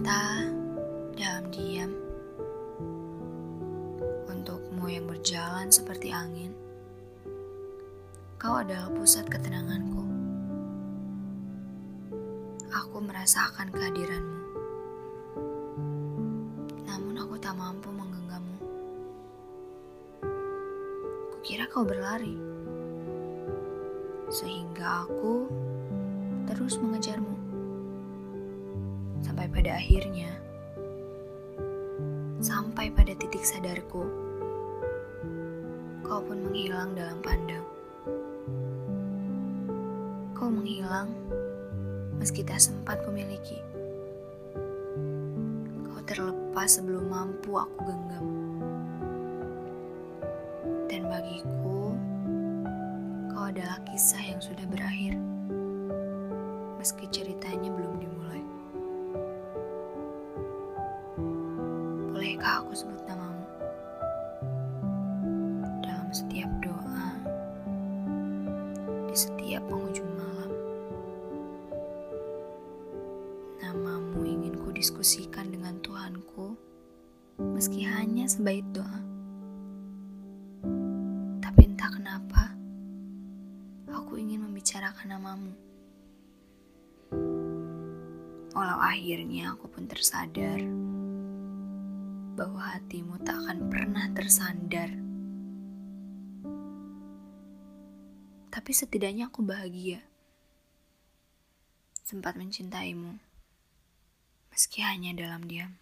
Cinta dalam diam. Untukmu yang berjalan seperti angin. Kau adalah pusat ketenanganku. Aku merasakan kehadiranmu. Namun aku tak mampu menggenggammu. Kukira kau berlari. Sehingga aku terus mengejarmu sampai pada akhirnya, sampai pada titik sadarku, kau pun menghilang dalam pandang. Kau menghilang meski tak sempat kumiliki. Kau terlepas sebelum mampu aku genggam. Dan bagiku, kau adalah kisah yang sudah Bolehkah aku sebut namamu? Dalam setiap doa, di setiap penghujung malam. Namamu ingin ku diskusikan dengan Tuhanku, meski hanya sebaik doa. Tapi entah kenapa, aku ingin membicarakan namamu. Walau akhirnya aku pun tersadar bahwa hatimu tak akan pernah tersandar. Tapi setidaknya aku bahagia. Sempat mencintaimu, meski hanya dalam diam.